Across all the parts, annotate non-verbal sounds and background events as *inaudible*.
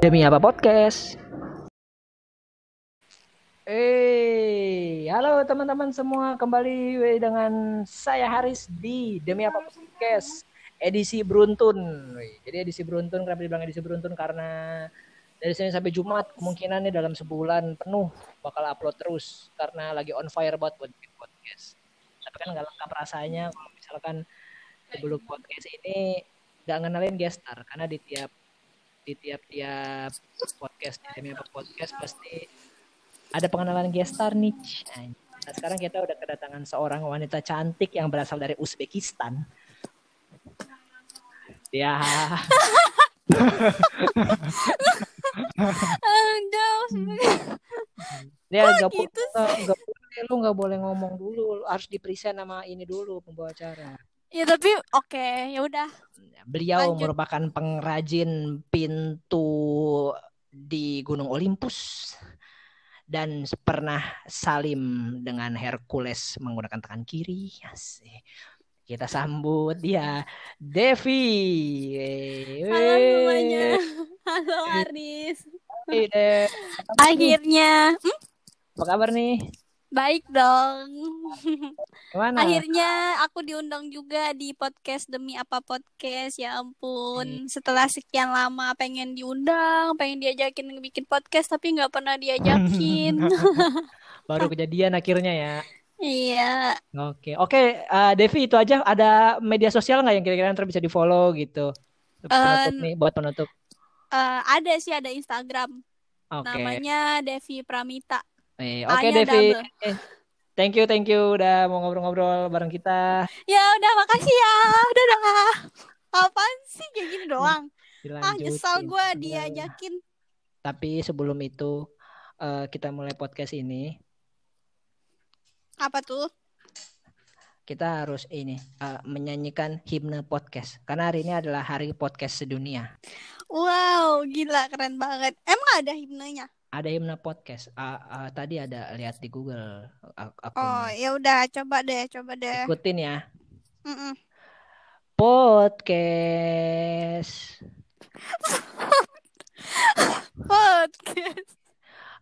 Demi apa podcast? Eh, halo teman-teman semua kembali dengan saya Haris di Demi apa podcast edisi beruntun. Jadi edisi beruntun kenapa dibilang edisi beruntun karena dari Senin sampai Jumat kemungkinan nih dalam sebulan penuh bakal upload terus karena lagi on fire buat buat podcast. Tapi kan nggak lengkap rasanya kalau misalkan sebelum podcast ini nggak ngenalin gestar karena di tiap di tiap-tiap podcast di apa podcast pasti ada pengenalan gestar nih. Nah, sekarang kita udah kedatangan seorang wanita cantik yang berasal dari Uzbekistan. Ya, Enggak, dia Kok nggak gitu boleh, nggak boleh, lu nggak boleh ngomong dulu, Lu harus dipresent nama ini dulu pembawa acara. ya tapi oke, ya udah. Beliau Lanjut. merupakan pengrajin pintu di Gunung Olympus dan pernah salim dengan Hercules menggunakan tangan kiri. Asik. Kita sambut dia, Devi. *laughs* Halo semuanya. Halo Aris. Hey. Akhirnya, hmm, Apa kabar nih? Baik dong. Akhirnya aku diundang juga di podcast demi apa podcast. Ya ampun, setelah sekian lama pengen diundang, pengen diajakin bikin podcast tapi nggak pernah diajakin. *laughs* Baru kejadian akhirnya ya. Iya, Oke, oke, eh, Devi itu aja. Ada media sosial nggak yang kira-kira ntar bisa di follow gitu? Penutup nih, buat penutup. eh, ada sih ada Instagram. Oke, Namanya Devi Pramita. Eh, oke A-nya Devi. double. Thank you, thank you udah mau ngobrol-ngobrol bareng kita. Ya udah makasih ya. Dadah. Apaan sih kayak gini doang? Ah nyesal gue diajakin. Tapi sebelum itu eh, kita mulai podcast ini, Apa tuh? kita harus ini eh, menyanyikan himne podcast. Karena hari ini adalah hari podcast sedunia. Wow, gila keren banget. Emang ada himnenya? Ada himne podcast. Ah, ah, tadi ada lihat di Google ak- Oh, ya udah coba deh, coba deh. Ikutin ya. Mm-mm. Podcast. *laughs* Podcast.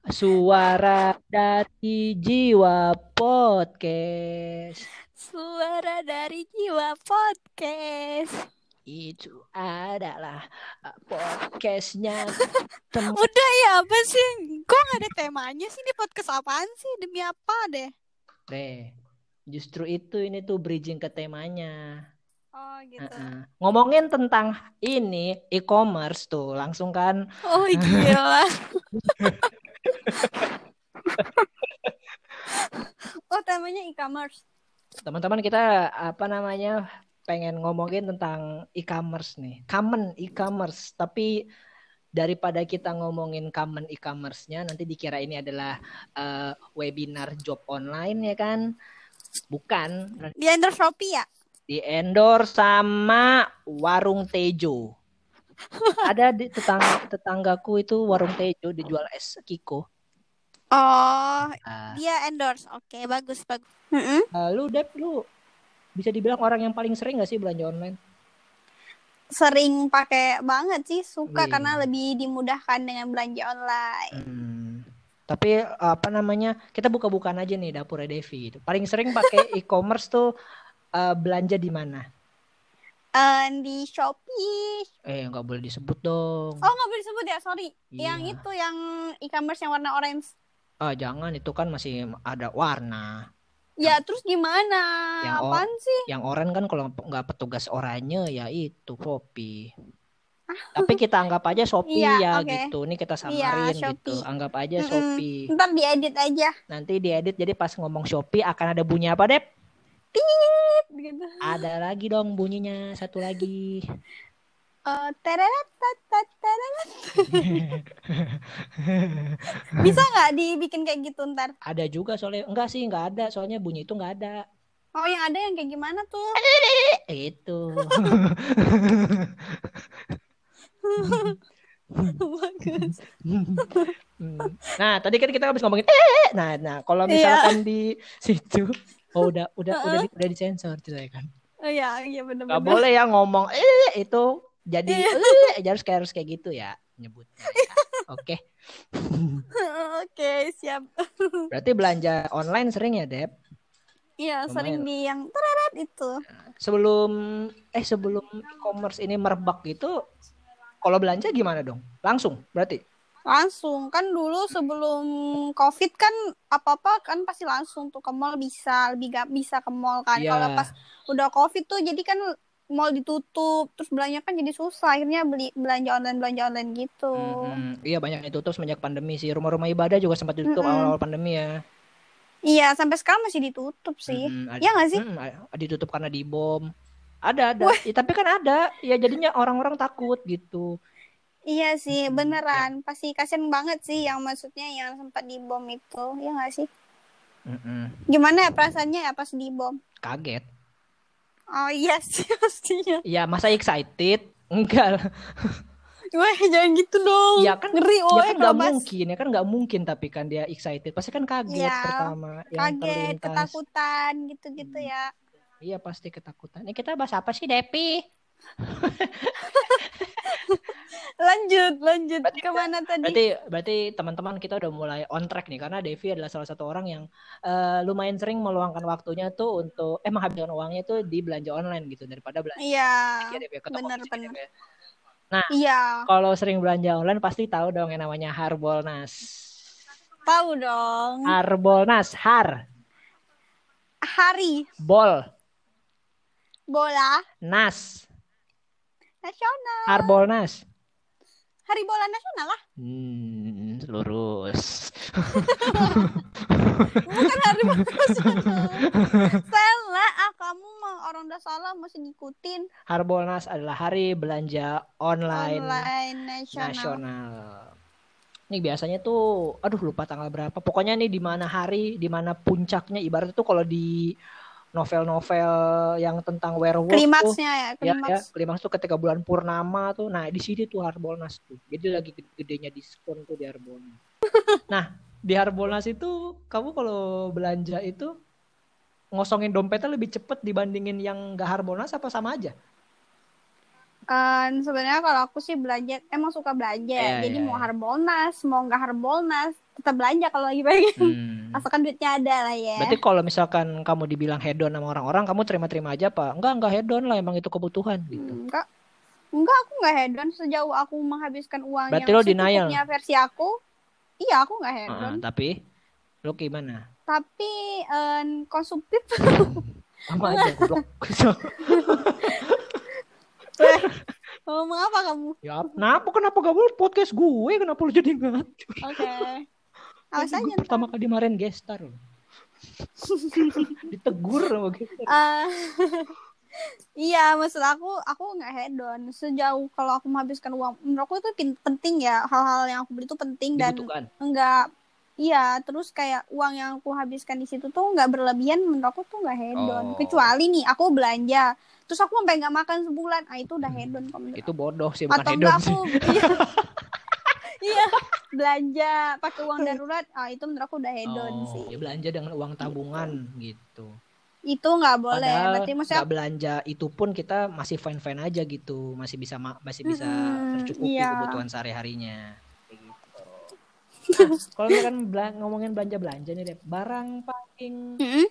Suara dari jiwa podcast. Suara dari jiwa podcast. Itu adalah uh, podcastnya *laughs* tem- Udah ya apa sih? Kok nggak ada temanya sih di podcast apaan sih? Demi apa deh? Deh, Justru itu ini tuh bridging ke temanya. Oh gitu. Heeh. Ngomongin tentang ini e-commerce tuh langsung kan Oh *laughs* gila. *laughs* oh temanya e-commerce. teman-teman kita apa namanya pengen ngomongin tentang e-commerce nih. Common e-commerce, tapi daripada kita ngomongin common e-commerce-nya nanti dikira ini adalah eh, webinar job online ya kan? Bukan, Di endorse Shopee ya? di endorse sama Warung Tejo. *laughs* Ada di tetangga tetanggaku itu Warung Tejo dijual es Kiko. Oh, Ah, dia endorse. Oke, bagus bagus. Mm-mm. eh, lu Dep, lu bisa dibilang orang yang paling sering gak sih belanja online? Sering pakai banget sih, suka Wih. karena lebih dimudahkan dengan belanja online. Hmm. Tapi apa namanya? Kita buka-bukaan aja nih dapur Devi. itu. Paling sering pakai *laughs* e-commerce tuh eh, belanja di mana? Eh, di Shopee. Eh nggak boleh disebut dong. Oh, nggak boleh disebut ya, sorry. Yang Iya. itu yang e-commerce yang warna orange. Ah jangan itu kan masih ada warna. Ya, terus gimana? Yang Apaan sih? Yang oranye kan kalau nggak petugas oranye ya itu Shopee. Tapi kita anggap aja Shopee Iya, ya oke. gitu. Ini kita Iya, samarin gitu. Shopee. Anggap aja Mm-mm. Shopee. Ntar diedit aja. Nanti diedit jadi pas ngomong Shopee akan ada bunyi apa, Dep? Tit, gitu. Ada lagi dong bunyinya, satu lagi. *laughs* Eh. *laughs* Bisa nggak dibikin kayak gitu ntar? Ada juga soalnya enggak sih enggak ada soalnya bunyi itu enggak ada. Oh, yang ada yang kayak gimana tuh? *laughs* Itu. Bagus. *laughs* Nah, tadi kan kita habis ngomongin eh nah nah kalau Iya. misalkan di situ oh udah udah udah udah disensor ceritanya kan. Oh iya, iya Gak benar-benar. boleh ya ngomong eh itu jadi eh harus kayak harus kayak gitu ya nyebutnya. ya. *laughs* Oke. Oke, siap. Berarti belanja online sering ya, Dep? Iya, sering di yang teret itu. Sebelum eh sebelum e-commerce ini merebak gitu kalau belanja gimana dong? Langsung berarti. Langsung kan dulu sebelum Covid kan apa-apa kan pasti langsung tuh ke mall bisa lebih gak bisa ke mall kan. Iya. Kalau pas udah Covid tuh jadi kan mall ditutup terus belanja kan jadi susah akhirnya beli belanja online belanja online gitu. Mm-mm. Iya banyak yang ditutup semenjak pandemi sih. Rumah-rumah ibadah juga sempat ditutup Mm-mm. awal-awal pandemi ya. Iya sampai sekarang masih ditutup sih. Ad- Iya nggak sih? Mm, ditutup karena dibom. Ada ada. Ya, tapi kan ada. Ya jadinya orang-orang takut gitu. Iya sih beneran pasti kasian banget sih yang maksudnya yang sempat dibom itu ya nggak sih? Mm-mm. Gimana ya perasaannya ya pas dibom? Kaget. Oh iya sih *laughs* pastinya. Ya masa excited? Enggak lah. Wah jangan gitu dong. Ya kan Ngeri ya woy kan nggak mungkin ya kan nggak mungkin tapi kan dia excited pasti kan kaget Iya, pertama yang kaget, terlintas ketakutan gitu-gitu Hmm. ya. iya pasti ketakutan ini kita bahas apa sih Depi *laughs* Lanjut, lanjut Berarti- ke mana tadi? berarti berarti teman-teman kita udah mulai on track nih karena Devi adalah salah satu orang yang eh, lumayan sering meluangkan waktunya tuh untuk eh menghabiskan uangnya tuh di belanja online gitu daripada belanja Iya, ya Devi ke toko bener, fisik, bener. Devi, ya. iya. kalau sering belanja online pasti tahu dong yang namanya Harbolnas Tahu dong. Harbolnas Har Hari Bol bola Nas nasional. Harbolnas Hari bola nasional lah. Hmm, lurus. Bukan hari bola *laughs* nasional. Salah, ah kamu mah orang udah salah masih ngikutin Harbolnas adalah hari belanja online, online nasional. nasional. Ini biasanya tuh, aduh lupa tanggal berapa. Pokoknya nih di mana hari, di mana puncaknya. Ibaratnya tuh kalau di novel-novel yang tentang werewolf tuh, Klimaksnya ya, ya, ya, klimaks. klimaks tuh ketika bulan purnama tuh. Nah di sini tuh Harbolnas tuh. Jadi lagi gede-gedenya diskon tuh di Harbolnas. *laughs* nah di Harbolnas itu kamu kalau belanja itu ngosongin dompetnya lebih cepet dibandingin yang gak Harbolnas apa sama aja? Kan sebenarnya kalau aku sih belanja emang suka belanja. Iya, Jadi iya, mau iya. harbolnas, mau nggak harbolnas, tetap belanja kalau lagi pengen. Hmm. Asalkan duitnya ada lah ya. Berarti kalau misalkan kamu dibilang hedon sama orang-orang, kamu terima-terima aja apa? Enggak, enggak hedon lah, emang itu kebutuhan gitu. Enggak. Enggak, aku nggak hedon sejauh aku menghabiskan uang Berarti yang lo denial? versi aku. Iya, aku nggak hedon. Heeh, tapi lo gimana? Tapi eh, konsumtif. *laughs* Sama aja goblok. Ngomong apa kamu? ya, kenapa kenapa gak boleh podcast gue? Kenapa lo jadi ngatur? Oke. Awas aja. Gue ntar. pertama kali kemarin gestar loh. *laughs* Ditegur sama gestar. Eh, *laughs* iya, maksud aku, aku nggak hedon. Sejauh kalau aku menghabiskan uang, menurut aku itu penting ya. Hal-hal yang aku beli itu penting dan enggak Iya, terus kayak uang yang aku habiskan di situ tuh nggak berlebihan, menurut aku tuh nggak hedon. Oh. Kecuali nih, aku belanja, terus aku sampai nggak makan sebulan, ah itu udah hedon menurut Itu bodoh sih, bukan Atau hedon aku, iya, *laughs* iya, belanja pakai uang darurat, ah itu menurut aku udah hedon Oh, sih. ya belanja dengan uang tabungan gitu. Itu nggak boleh, Padahal berarti maksudnya nggak belanja itu pun kita masih fine fine aja gitu, masih bisa ma- masih bisa Mm-mm, tercukupi iya. kebutuhan sehari harinya. Gitu. *laughs* Nah, kalau misalkan bela- ngomongin belanja belanja nih deh, barang paling Mm-mm.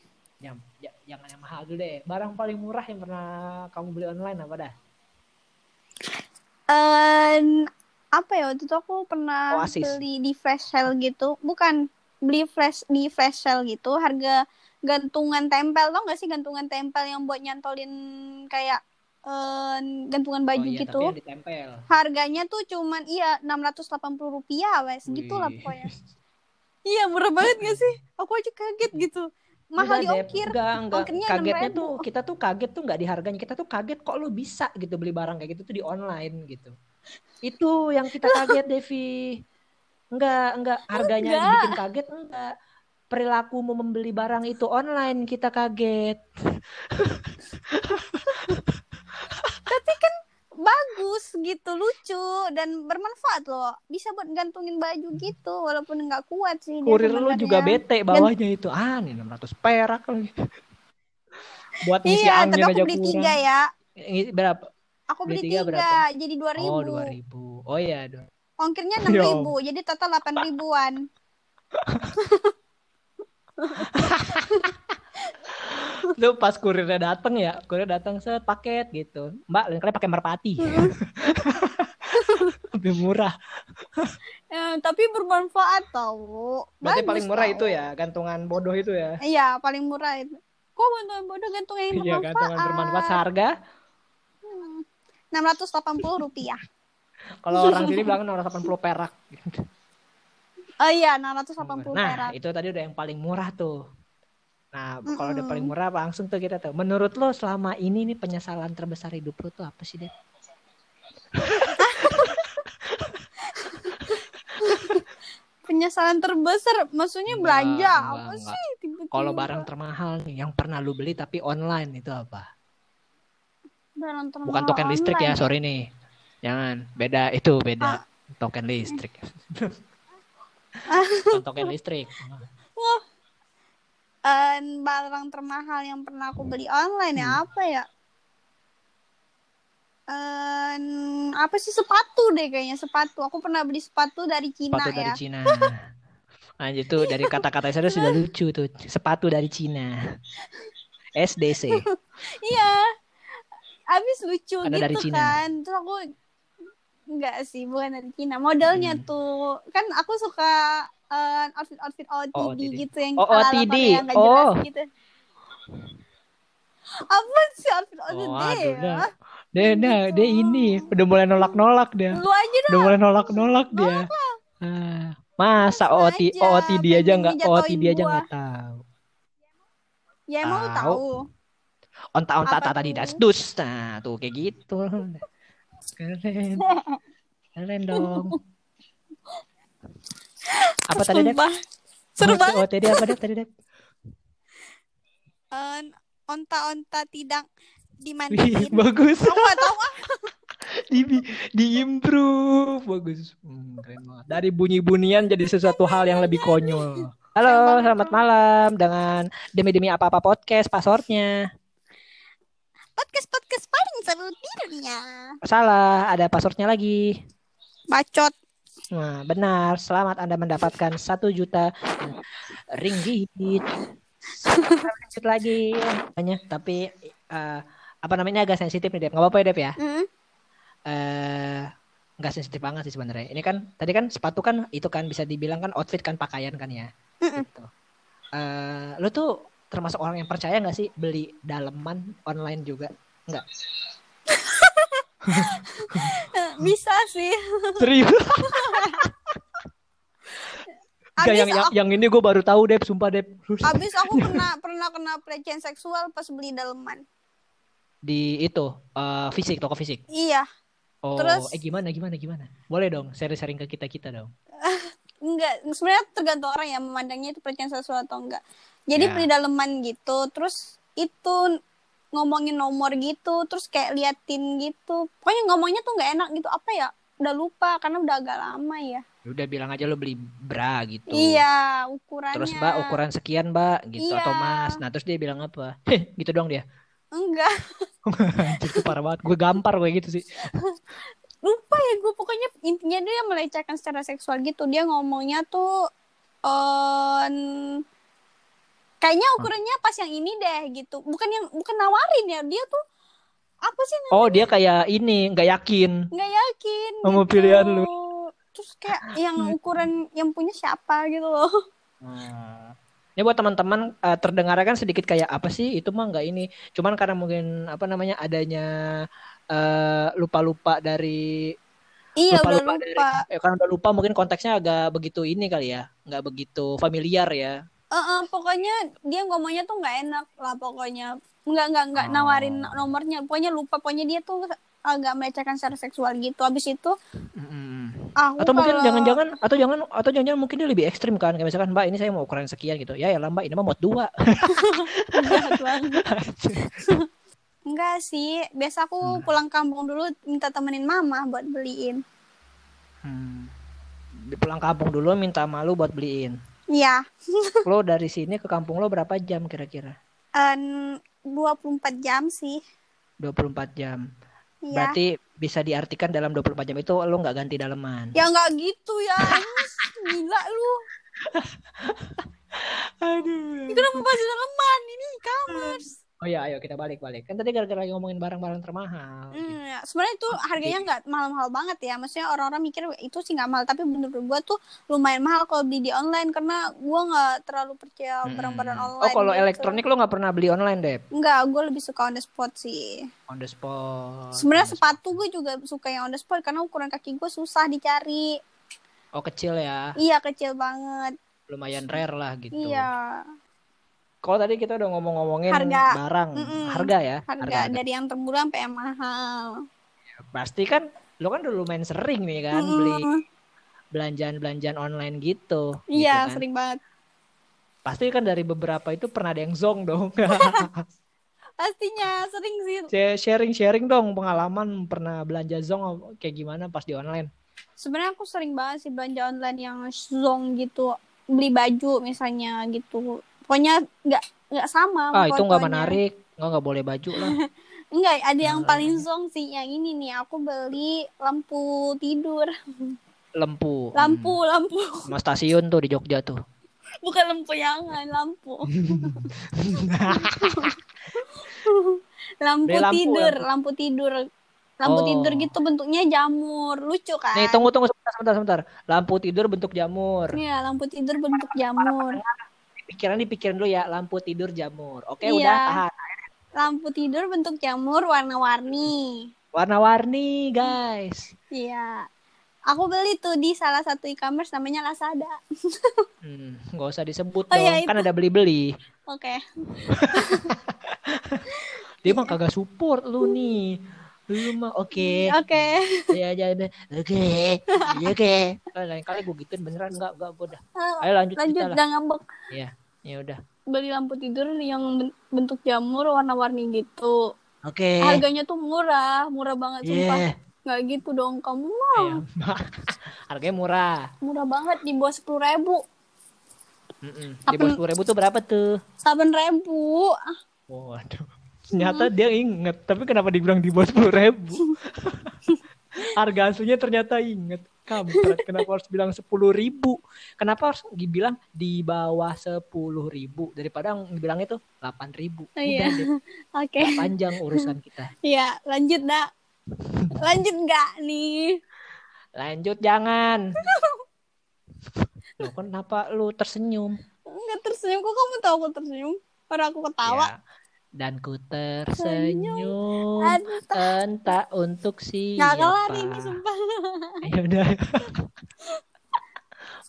ya, ya- jangan yang mahal dulu deh, barang paling murah yang pernah kamu beli online apa dah? Eh, apa ya waktu itu aku pernah Oasis. beli di flash sale gitu bukan beli flash di flash sale gitu harga gantungan tempel tau gak sih gantungan tempel yang buat nyantolin kayak eh, gantungan baju oh iya, gitu harganya tuh cuman iya 680 rupiah wes gitu lah Wih. pokoknya *laughs* iya murah banget gak sih aku aja kaget gitu mahal di Enggak, Dep. ongkir Enggak, enggak. Ongkirnya Kagetnya 6.000. tuh kita tuh kaget tuh enggak di harganya. Kita tuh kaget kok lu bisa gitu beli barang kayak gitu tuh di online gitu. Itu yang kita kaget, Devi. Enggak, enggak harganya Enggak. bikin kaget enggak. Perilaku mau membeli barang itu online kita kaget. bagus gitu lucu dan bermanfaat loh bisa buat gantungin baju gitu walaupun nggak kuat sih Kurir lu juga bete bawahnya itu. Ah, nih 600 perak lagi. Buat ngisi iya angin tapi aja beli kurang. tiga ya Ini Berapa? Aku beli, tiga, tiga jadi oh, dua ribu. Oh iya, dua ribu. Oh ya dua. Ongkirnya enam ribu, jadi total delapan ribuan. *laughs* Lu pas kurirnya dateng ya, kurir dateng set paket gitu. Mbak, lain kali pakai merpati. Hmm. *laughs* Lebih murah. ya, tapi bermanfaat tau. Berarti paling murah tau. itu ya, gantungan bodoh itu ya. Iya, paling murah itu. Kok gantungan bodoh gantungan yang iya, bermanfaat? Iya, gantungan bermanfaat seharga. Hmm. 680 rupiah. Kalau orang sini bilang 680 perak. Oh iya, delapan puluh nah, perak. Nah, itu tadi udah yang paling murah tuh. Nah, mm -mm. kalau udah paling murah langsung tuh kita tuh. Menurut lo selama ini nih penyesalan terbesar hidup lo tuh apa sih, deh *laughs* penyesalan terbesar maksudnya belanja enggak, apa enggak, sih? Kalau barang termahal nih yang pernah lu beli tapi online itu apa? Bukan token listrik ya, online. sorry nih. Jangan, beda itu Ah. beda. Token listrik. *laughs* Bukan token listrik. Eh, barang termahal yang pernah aku beli online ya Hmm. apa ya Eh, apa sih sepatu deh kayaknya sepatu aku pernah beli sepatu dari Cina Sepatu dari ya Cina. *laughs* Lanjut tuh dari kata-kata saya sudah *laughs* lucu tuh. Sepatu dari Cina. SDC. iya habis lucu Ada gitu dari Cina. kan terus aku enggak sih bukan dari Cina modelnya Hmm. tuh kan aku suka eh, outfit outfit OTD, Oh, OTD. gitu yang Oh, OTD. Korea nggak jelas Oh. gitu apa sih outfit OTD Oh, aduh, ya? dah. Dia, dia, dia ini udah mulai nolak-nolak dia. lu aja Udah mulai nolak-nolak dia. Ah, masa Lu OT, aja, OTD aja nggak ngejatuhin OTD aja nggak tahu. ya emang lu Tahu. Tahu Onta-onta Apa tata tuh? tidak dus. Nah, tuh kayak gitu. Keren. Keren dong. Apa tadi? Sumpah. seru banget OTD apa, Dep? Tadi, Dep? Eh, onta-onta tidak dimandiin bagus. Tahu *laughs* di di improve bagus Hmm, keren banget dari bunyi-bunyian jadi sesuatu hal yang lebih konyol halo selamat malam dengan demi demi apa apa podcast passwordnya podcast podcast paling seru di dunia. salah ada passwordnya lagi Bacot. nah benar selamat anda mendapatkan satu juta ringgit Lanjut lagi banyak tapi eh, apa namanya agak sensitif nih Dep nggak apa-apa ya Dep ya Hmm. eh nggak sensitif banget sih sebenarnya. Ini kan tadi kan sepatu kan itu kan bisa dibilang kan outfit kan pakaian kan ya. Mm-mm. Gitu. Eh lu tuh termasuk orang yang percaya nggak sih beli daleman online juga? Nggak. Eh, *laughs* Bisa sih. Serius? *laughs* Gak yang, yang aku, yang ini gue baru tahu Dep, sumpah Dep. abis aku *laughs* pernah pernah kena pelecehan seksual pas beli daleman. Di itu eh, fisik toko fisik. Iya. Oh, Terus- eh gimana gimana gimana? Boleh dong sharing-sharing ke kita kita dong. Enggak, sebenarnya tergantung orang ya memandangnya itu pelecehan seksual atau enggak. Jadi Ya. beli daleman gitu, terus itu ngomongin nomor gitu, terus kayak liatin gitu. Pokoknya ngomongnya tuh nggak enak gitu. Apa ya? Udah lupa karena udah agak lama ya. Udah bilang aja lu beli bra gitu. Iya, ukurannya. Terus mbak ukuran sekian mbak gitu Iya. atau mas. Nah terus dia bilang apa? *laughs* Heh gitu dong dia. Enggak. *laughs* Itu parah banget. Gue gampar gue gitu sih. *laughs* lupa ya gue pokoknya intinya dia melecehkan secara seksual gitu dia ngomongnya tuh eh kayaknya ukurannya pas yang ini deh gitu bukan yang bukan nawarin ya dia tuh apa sih namanya? Oh dia kayak ini nggak yakin. nggak yakin Sama gitu. pilihan lu. terus kayak yang ukuran yang punya siapa gitu loh Ini buat teman-teman eh, terdengarnya kan sedikit kayak apa sih itu mah nggak ini. Cuman karena mungkin apa namanya adanya eh, lupa-lupa dari iya udah lupa-lupa lupa dari eh, karena udah lupa mungkin konteksnya agak begitu ini kali ya, nggak begitu familiar ya. Eh, eh, pokoknya dia ngomongnya tuh nggak enak lah pokoknya nggak nggak nggak Oh. nawarin nomornya pokoknya lupa pokoknya dia tuh agak melecehkan secara seksual gitu habis itu Mm-mm. aku Atau mungkin kalau- jangan-jangan atau jangan atau jangan-jangan mungkin dia lebih ekstrim kan kayak misalkan Mbak ini saya mau ukuran sekian gitu. Ya ya lah Mbak ini mah mod dua. *laughs* Banget. *laughs* Enggak sih, biasa aku Hmm. pulang kampung dulu minta temenin mama buat beliin. Hmm. Di pulang kampung dulu minta malu buat beliin. Iya, Lo dari sini ke kampung lo berapa jam kira-kira? en, 24 jam sih. 24 jam. Iya. Berarti bisa diartikan dalam 24 jam itu lo nggak ganti daleman. Ya nggak gitu ya. Gila lu. *laughs* Aduh. Itu nama bahasa daleman ini. Oh ya, ayo kita balik-balik. Kan tadi gara-gara lagi ngomongin barang-barang termahal. gitu. Hmm, ya. sebenarnya itu harganya nggak mahal-mahal banget ya. Maksudnya orang-orang mikir itu sih nggak mahal, tapi menurut gua tuh lumayan mahal kalau beli di online karena gua nggak terlalu percaya Mm-mm. barang-barang online. Oh, kalau gitu. elektronik lo nggak pernah beli online, Dep? Enggak, gue lebih suka on the spot sih. On the spot. Sebenarnya sepatu gue juga suka yang on the spot karena ukuran kaki gue susah dicari. Oh, kecil ya. Iya kecil banget. Lumayan rare lah gitu. Iya. Kalau tadi kita udah ngomong-ngomongin Harga. barang, Mm-mm. harga ya. Harga dari yang termurah sampai yang mahal. Pasti kan lo kan udah lumayan sering nih kan Mm-mm. beli belanjaan-belanjaan online gitu. Iya gitu kan. sering banget. Pasti kan dari beberapa itu pernah ada yang zong dong. *laughs* Pastinya sering sih. Sharing-sharing dong pengalaman pernah belanja zong kayak gimana pas di online. Sebenarnya aku sering banget sih belanja online yang zong gitu. Beli baju misalnya gitu. Pokoknya nggak nggak sama. Ah itu nggak menarik, nggak nggak boleh baju lah. *laughs* Enggak, ada yang Nah. paling zong sih yang ini nih. Aku beli lampu tidur. Lampu, lampu. Hmm, Sama stasiun tuh di Jogja tuh. *laughs* Bukan lampu yangan, lampu. *laughs* lampu Beli lampu, tidur, lampu. lampu tidur. Lampu Oh. tidur gitu bentuknya jamur. Lucu kan? Nih tunggu tunggu sebentar sebentar sebentar. Lampu tidur bentuk jamur. Iya, lampu tidur bentuk jamur. Pikiran dipikirin dulu ya, lampu tidur jamur. Oke, Iya. udah tahan. Lampu tidur bentuk jamur warna-warni. Warna-warni, guys. Iya. Aku beli tuh di salah satu e-commerce namanya Lazada. *laughs* Hmm, nggak usah disebut Oh, dong, iya, kan ada beli-beli. Oke. *laughs* Dia mah kagak support lu nih. Lu mah oke. Oke. Ya aja deh. Oke. Iya oke. Eh, Lain kali gue gituin beneran enggak enggak gue dah. Ayo lanjut, Lanjut kita lah. jangan ngambek. Iya, ya udah. Beli lampu tidur yang ben- bentuk jamur warna-warni gitu. Oke. Harganya tuh murah, murah banget sumpah. Iya. Nggak gitu dong, kamu mah Iya. *laughs* Harganya murah. murah banget di bawah sepuluh ribu, Mm-mm. Di bawah sepuluh ribu tuh berapa tuh? delapan ribu. Ah, Waduh. Ternyata dia inget, tapi kenapa dibilang di bawah sepuluh ribu? *laughs* Harga aslinya ternyata inget. Kampret, kenapa harus bilang sepuluh ribu? Kenapa harus dibilang di bawah sepuluh ribu? Daripada bilang itu delapan ribu. Iya. Udah deh, *laughs* Oke, panjang urusan kita. Iya, lanjut dak. Lanjut nggak nih? Lanjut jangan. Loh kenapa lu tersenyum? Nggak tersenyum, kok kamu tahu aku tersenyum? Orang aku ketawa. Ya, Dan ku tersenyum tak- entah untuk nggak siapa. kelar ini sumpah. *laughs* Ya udah.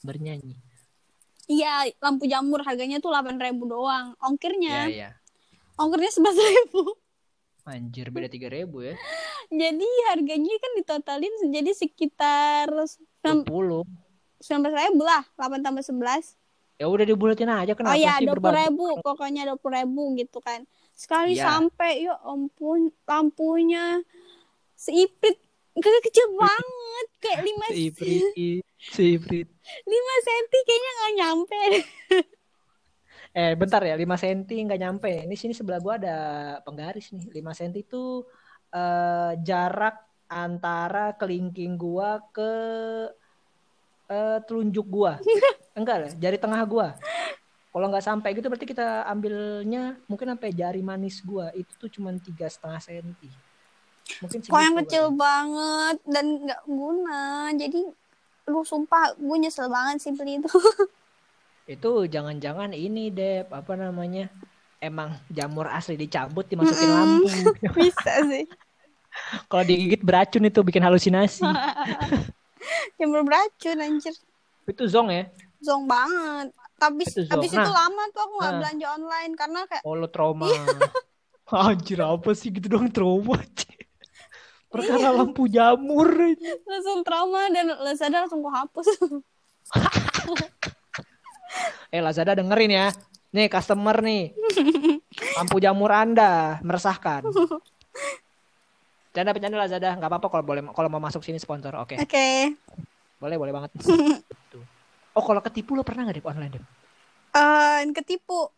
Bernyanyi. Iya, lampu jamur harganya tuh delapan ribu doang. Ya Ongkirnya, ya. ongkirnya sebelas ribu. Anjir beda tiga ribu ya. Jadi harganya kan ditotalin jadi sekitar Dua sembilan belas ribu lah, 8 tambah 11. Ya udah dibulatin aja kenapa oh ya, sih dua puluh berbagi? ribu, pokoknya dua puluh ribu gitu kan. Sekali Iya. sampai, ya ampun, lampunya seiprit, kecil kecil *laughs* banget, kayak lima si Ifrit. lima senti kayaknya nggak nyampe. *laughs* Eh bentar ya 5 cm nggak nyampe. Ini sini sebelah gua ada penggaris nih. 5 cm itu eh, jarak antara kelingking gua ke eh, telunjuk gua. *laughs* Enggak lah, jari tengah gua. Kalau nggak sampai gitu berarti kita ambilnya mungkin sampai jari manis gua itu tuh cuma tiga setengah senti. Mungkin Kok yang kecil kali. banget dan nggak guna. Jadi lu sumpah gue nyesel banget sih beli itu. *laughs* Itu jangan-jangan ini Dep, apa namanya? Emang jamur asli dicabut dimasukin Mm-mm. lampu. *laughs* Bisa sih. *laughs* Kalau digigit beracun itu bikin halusinasi. Jamur beracun anjir. itu zong ya. Zong banget. Tapi Itu zong. habis itu Nah. lama tuh aku nggak Nah. belanja online karena kayak Oh lo trauma. *laughs* Anjir apa sih gitu dong trauma. Perkara lampu jamur. langsung trauma dan Lazada langsung ku hapus. *laughs* Eh Lazada dengerin ya. Nih customer nih. Lampu jamur Anda meresahkan. Canda bercanda Lazada, nggak apa-apa kalau boleh kalau mau masuk sini sponsor. Oke, Oke. boleh boleh banget. *laughs* Oh kalau ketipu lo pernah nggak di online Dep? Eh, ketipu.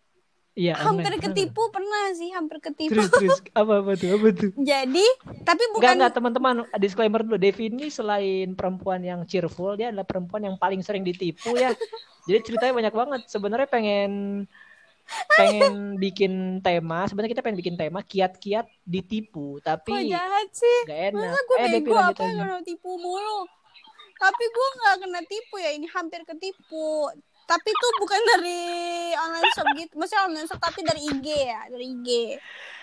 Iya, hampir online. Pernah ketipu pernah sih hampir ketipu Terus terus apa apa tuh? Apa tuh? jadi tapi bukan enggak teman-teman disclaimer dulu Devi ini selain perempuan yang cheerful dia adalah perempuan yang paling sering ditipu ya. Jadi ceritanya banyak banget. Sebenarnya pengen pengen bikin tema, sebenarnya kita pengen bikin tema kiat-kiat ditipu, kok tapi jahat sih gak enak. masa gue Eh, Devi bego apa yang tipu mulu tapi gue nggak kena tipu ya ini hampir ketipu. Tapi tuh bukan dari online shop gitu maksudnya online shop tapi dari IG ya dari IG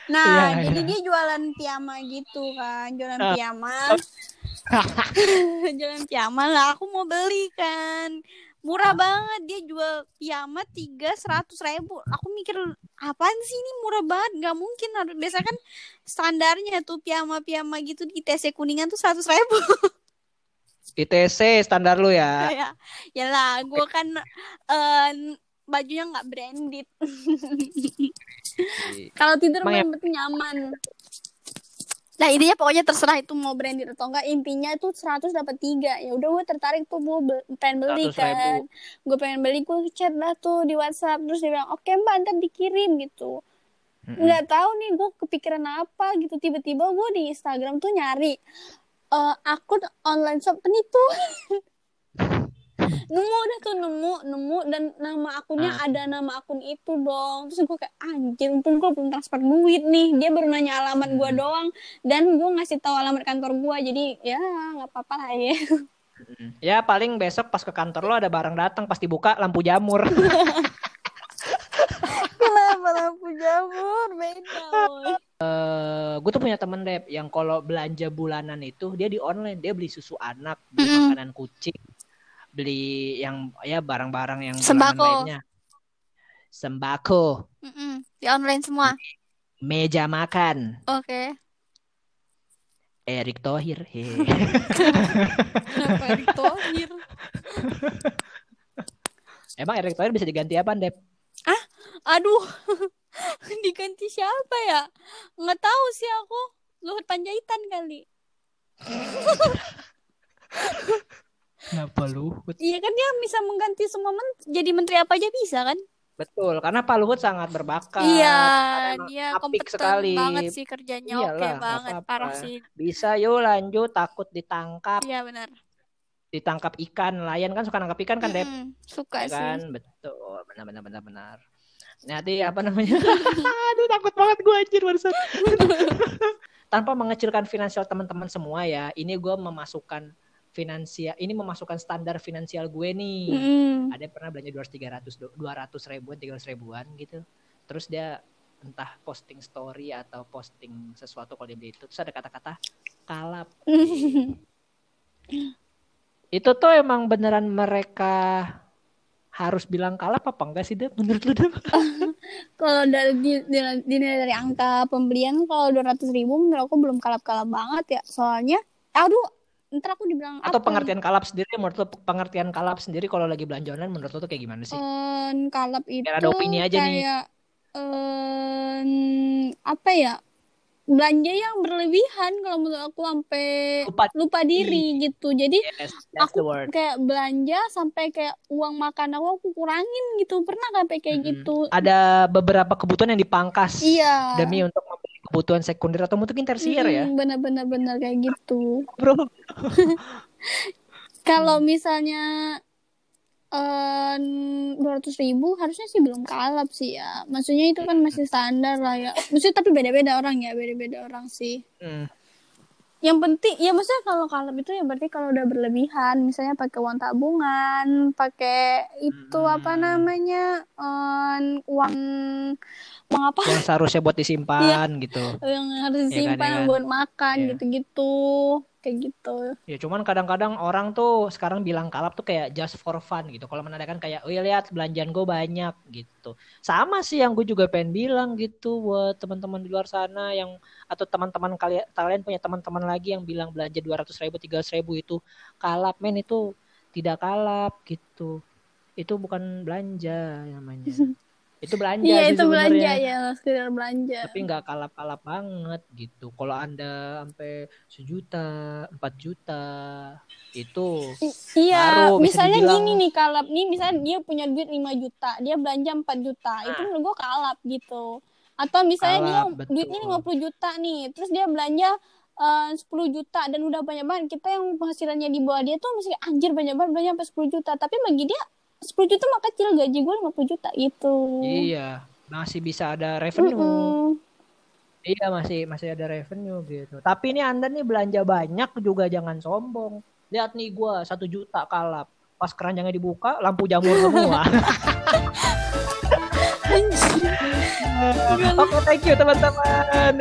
nah Iya, jadi iya. dia jualan piyama gitu kan jualan Ah. piyama *laughs* jualan piyama lah aku mau beli kan. Murah banget dia jual piyama tiga seratus ribu. Aku mikir apaan sih ini murah banget? Nggak mungkin harus biasa kan standarnya tuh piyama piyama gitu di TC kuningan tuh seratus ribu *laughs* ITC standar lu ya. *laughs* ya ya lah gue kan eh, bajunya nggak branded. *laughs* Kalau tidur Emang yang penting nyaman. Nah intinya pokoknya terserah itu mau branded atau enggak intinya itu 100 dapat tiga. Ya udah gue tertarik tuh gue be- pengen beli 100.000. kan. gue pengen beli gue chat lah tuh di WhatsApp. Terus dia bilang oke mbak ntar dikirim gitu. Nggak tahu nih gue kepikiran apa gitu. Tiba-tiba gue di Instagram tuh nyari eh, akun online shop penipu *laughs* nemu udah tuh nemu nemu dan nama akunnya Ah. ada nama akun itu dong terus gue kayak anjir untung gue belum transfer duit nih dia baru nanya alamat gue Hmm. doang dan gue ngasih tahu alamat kantor gue jadi ya nggak apa-apa lah ya Mm-mm. Ya paling besok pas ke kantor lo ada barang datang pasti buka lampu jamur. *laughs* *laughs* kenapa lampu jamur beda woy. gue tuh punya temen deh yang kalau belanja bulanan itu dia di online dia beli susu anak, beli Mm-mm. makanan kucing, beli yang ya barang-barang yang Sembako. lainnya. Sembako, Mm-mm. di online semua meja makan, oke Erick Thohir. Kenapa Erick Thohir Emang Erick Thohir bisa diganti apa, Dep? aduh *laughs* *laughs* diganti siapa ya nggak tahu sih aku Luhut Panjaitan kali *laughs* Kenapa lu? iya kan dia bisa mengganti semua men- jadi menteri apa aja bisa kan Betul, karena Pak Luhut sangat berbakat. iya dia kompeten sekali. banget sih kerjanya oke Iyalah, nggak banget apa-apa. parah sih Bisa yuk lanjut, takut ditangkap, iya benar ditangkap ikan, nelayan kan suka nangkap ikan kan, Dep? Mm-mm, suka Ya sih kan betul benar benar benar benar nanti apa namanya? *laughs* Aduh takut banget gue anjir barusan. *laughs* Tanpa mengecilkan finansial teman-teman semua ya ini gue memasukkan finansial ini memasukkan standar finansial gue nih. Mm-mm. ada yang pernah belanja 200 300 200 ribuan 300 ribuan gitu. Terus dia entah posting story atau posting sesuatu kalau dia beli itu terus ada kata-kata kalap. *laughs* Itu tuh emang beneran mereka harus bilang kalap apa enggak sih Dep? menurut lu Dep? *laughs* kalau dari di- di- dinilai dari angka pembelian kalau dua ratus ribu menurut aku belum kalap-kalap banget ya soalnya aduh ntar aku dibilang atau apa pengertian kalap sendiri menurut lu pengertian kalap sendiri kalau lagi belanja online menurut lu tuh kayak gimana sih? Em, kalap itu Biar ada opini aja nih. kayak em, apa ya belanja yang berlebihan kalau menurut aku sampai Lupa lupa diri gitu. Jadi Yes, aku kayak belanja sampai kayak uang makan aku aku kurangin gitu. Pernah nggak sampai kayak Mm-mm. gitu? Ada beberapa kebutuhan yang dipangkas iya. demi untuk membeli kebutuhan sekunder atau mungkin tersier ya, Mm-mm, bener-bener bener kayak gitu. Bro. *laughs* kalau misalnya dua ratus ribu harusnya sih belum kalap sih ya maksudnya itu kan masih standar lah ya maksudnya tapi beda-beda orang ya beda-beda orang sih Hmm. yang penting ya maksudnya kalau kalap itu ya berarti kalau udah berlebihan misalnya pakai uang tabungan pakai itu apa Hmm. namanya em, uang uang apa Yang seharusnya buat disimpan *laughs* gitu. yang harus Iya kan, disimpan iya kan? buat makan Iya. gitu-gitu kayak gitu Ya cuman kadang-kadang orang tuh sekarang bilang kalap tuh kayak just for fun gitu. Kalau menandakan kayak, oh lihat belanjaan gue banyak gitu. Sama sih yang gue juga pengen bilang gitu buat teman-teman di luar sana yang atau teman-teman kalian kalian punya teman-teman lagi yang bilang belanja 200 ribu, 300 ribu itu kalap men itu tidak kalap gitu. Itu bukan belanja namanya. *laughs* itu belanja Iya itu belanja ya sekedar belanja. tapi nggak kalap-kalap banget gitu kalau anda sampai sejuta empat juta itu I- Iya, Baru bisa misalnya dibilang- gini nih kalap nih, misalnya dia punya duit 5 juta, dia belanja 4 juta, itu menurut gua kalap gitu. Atau misalnya dia Kalap, betul. duitnya 50 juta nih, terus dia belanja eh, 10 juta dan udah banyak banget. Kita yang penghasilannya di bawah dia tuh masih anjir banyak banget belanja sampai 10 juta, tapi bagi dia 10 juta mah kecil gaji gue 50 juta gitu. iya masih bisa ada revenue Mm-mm. Iya masih masih ada revenue gitu. Tapi ini anda nih belanja banyak juga jangan sombong. Lihat nih gua satu juta kalap. Pas keranjangnya dibuka lampu jamur *laughs* semua. Oke thank you teman-teman.